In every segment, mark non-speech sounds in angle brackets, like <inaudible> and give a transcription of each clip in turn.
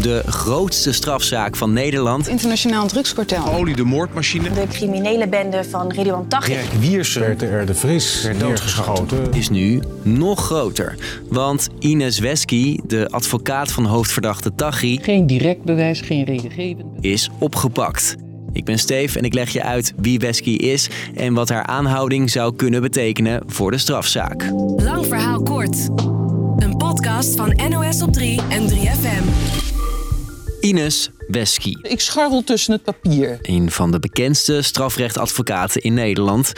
De grootste strafzaak van Nederland. Internationaal drugskartel. Olie de moordmachine. De criminele bende van Ridwan Taghi. Dirk Wiersum werd er de Vries werd doodgeschoten. Is nu nog groter. Want Ines Wesky, de advocaat van hoofdverdachte Taghi... Geen direct bewijs, geen redengevend is opgepakt. Ik ben Steef en ik leg je uit wie Wesky is en wat haar aanhouding zou kunnen betekenen voor de strafzaak. Lang verhaal kort. Een podcast van NOS op 3 en 3FM. Ines Wesky. Ik scharrel tussen het papier. Een van de bekendste strafrechtadvocaten in Nederland.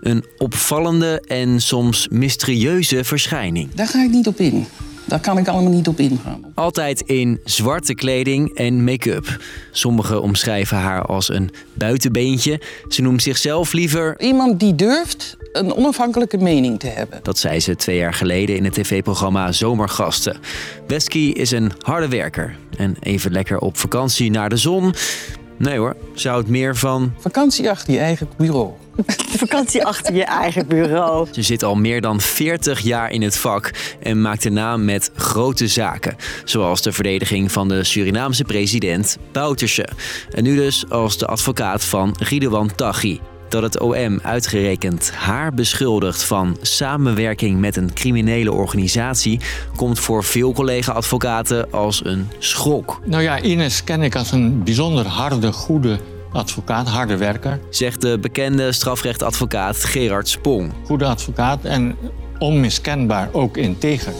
Een opvallende en soms mysterieuze verschijning. Daar ga ik niet op in. Daar kan ik allemaal niet op ingaan. Altijd in zwarte kleding en make-up. Sommigen omschrijven haar als een buitenbeentje. Ze noemt zichzelf liever. Iemand die durft een onafhankelijke mening te hebben. Dat zei ze twee jaar geleden in het tv-programma Zomergasten. Wesky is een harde werker. En even lekker op vakantie naar de zon. Nee hoor, ze houdt meer van. Vakantie achter je eigen bureau. <laughs> Vakantie achter je eigen bureau. Ze zit al meer dan 40 jaar in het vak en maakt de naam met grote zaken. Zoals de verdediging van de Surinaamse president Bouterse. En nu dus als de advocaat van Ridwan Taghi. Dat het OM uitgerekend haar beschuldigt van samenwerking met een criminele organisatie komt voor veel collega-advocaten als een schok. Nou ja, Ines ken ik als een bijzonder harde, goede advocaat, harde werker. Zegt de bekende strafrechtadvocaat Gerard Spong. Goede advocaat en onmiskenbaar ook integer.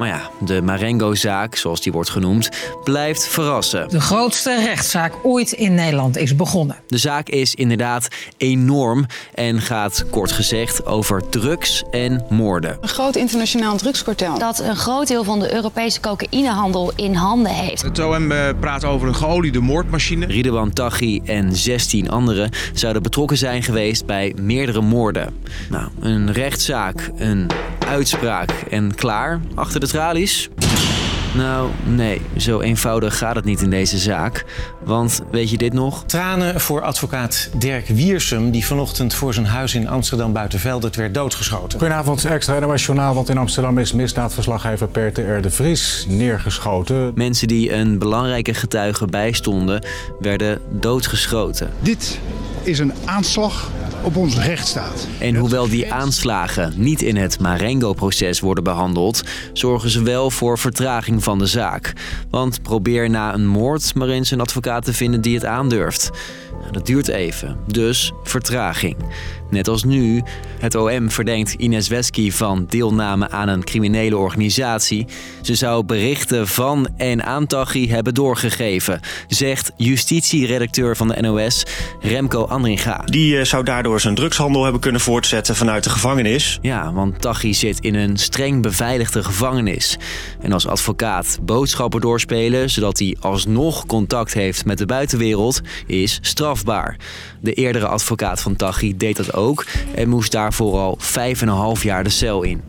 Maar ja, de Marengo-zaak, zoals die wordt genoemd, blijft verrassen. De grootste rechtszaak ooit in Nederland is begonnen. De zaak is inderdaad enorm en gaat kort gezegd over drugs en moorden. Een groot internationaal drugskartel. Dat een groot deel van de Europese cocaïnehandel in handen heeft. Het OM eh, praat over een geoliede moordmachine. Ridwan Taghi en 16 anderen zouden betrokken zijn geweest bij meerdere moorden. Nou, een rechtszaak, een uitspraak en klaar achter de tralies? Nou, nee, zo eenvoudig gaat het niet in deze zaak. Want weet je dit nog? Tranen voor advocaat Dirk Wiersum, die vanochtend voor zijn huis in Amsterdam Buitenveldert werd doodgeschoten. Goedenavond, extra NOS Journaal, want in Amsterdam is misdaadverslaggever Peter R. de Vries neergeschoten. Mensen die een belangrijke getuige bijstonden, werden doodgeschoten. Dit is een aanslag op onze rechtsstaat. En hoewel die aanslagen niet in het Marengo-proces worden behandeld, zorgen ze wel voor vertraging van de zaak. Want probeer na een moord maar eens een advocaat te vinden die het aandurft. Dat duurt even, dus vertraging. Net als nu, het OM verdenkt Ines Wesky van deelname aan een criminele organisatie. Ze zou berichten van en aan Taghi hebben doorgegeven, zegt justitieredacteur van de NOS Remco Andringa. Die uh, zou daardoor zijn drugshandel hebben kunnen voortzetten vanuit de gevangenis. Ja, want Taghi zit in een streng beveiligde gevangenis. En als advocaat boodschappen doorspelen, zodat hij alsnog contact heeft met de buitenwereld, is De eerdere advocaat van Taghi deed dat ook en moest daarvoor al 5,5 jaar de cel in.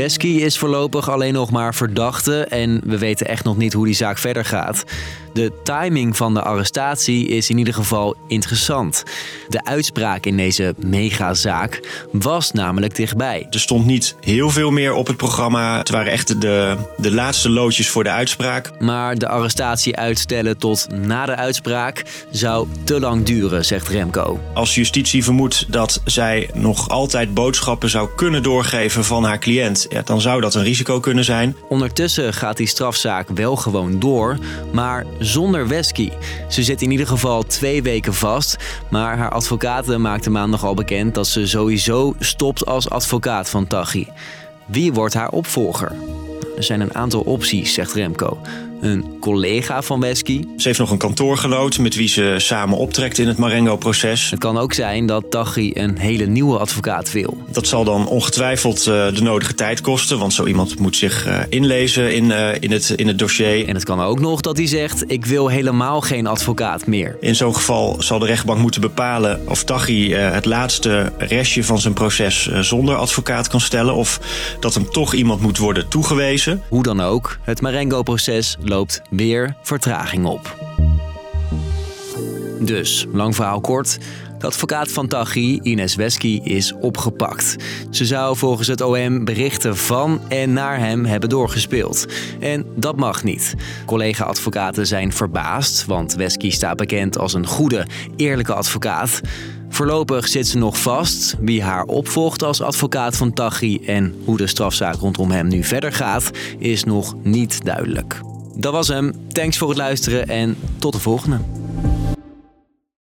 Wesky is voorlopig alleen nog maar verdachte en we weten echt nog niet hoe die zaak verder gaat. De timing van de arrestatie is in ieder geval interessant. De uitspraak in deze megazaak was namelijk dichtbij. Er stond niet heel veel meer op het programma. Het waren echt de, de laatste loodjes voor de uitspraak. Maar de arrestatie uitstellen tot na de uitspraak zou te lang duren, zegt Remco. Als justitie vermoedt dat zij nog altijd boodschappen zou kunnen doorgeven van haar cliënt, ja, dan zou dat een risico kunnen zijn. Ondertussen gaat die strafzaak wel gewoon door, maar zonder Wesky. Ze zit in ieder geval twee weken vast, maar haar advocaten maakten maandag al bekend dat ze sowieso stopt als advocaat van Taghi. Wie wordt haar opvolger? Er zijn een aantal opties, zegt Remco een collega van Wesky. Ze heeft nog een kantoorgenoot met wie ze samen optrekt in het Marengo-proces. Het kan ook zijn dat Taghi een hele nieuwe advocaat wil. Dat zal dan ongetwijfeld uh, de nodige tijd kosten, want zo iemand moet zich uh, inlezen in, uh, in, het, in het dossier. En het kan ook nog dat hij zegt: Ik wil helemaal geen advocaat meer. In zo'n geval zal de rechtbank moeten bepalen of Taghi het laatste restje van zijn proces zonder advocaat kan stellen, of dat hem toch iemand moet worden toegewezen. Hoe dan ook, het Marengo-proces loopt weer vertraging op. Dus, lang verhaal kort. De advocaat van Taghi, Ines Wesky, is opgepakt. Ze zou volgens het OM berichten van en naar hem hebben doorgespeeld. En dat mag niet. Collega-advocaten zijn verbaasd, want Wesky staat bekend als een goede, eerlijke advocaat. Voorlopig zit ze nog vast. Wie haar opvolgt als advocaat van Taghi en hoe de strafzaak rondom hem nu verder gaat, is nog niet duidelijk. Dat was hem. Thanks voor het luisteren en tot de volgende.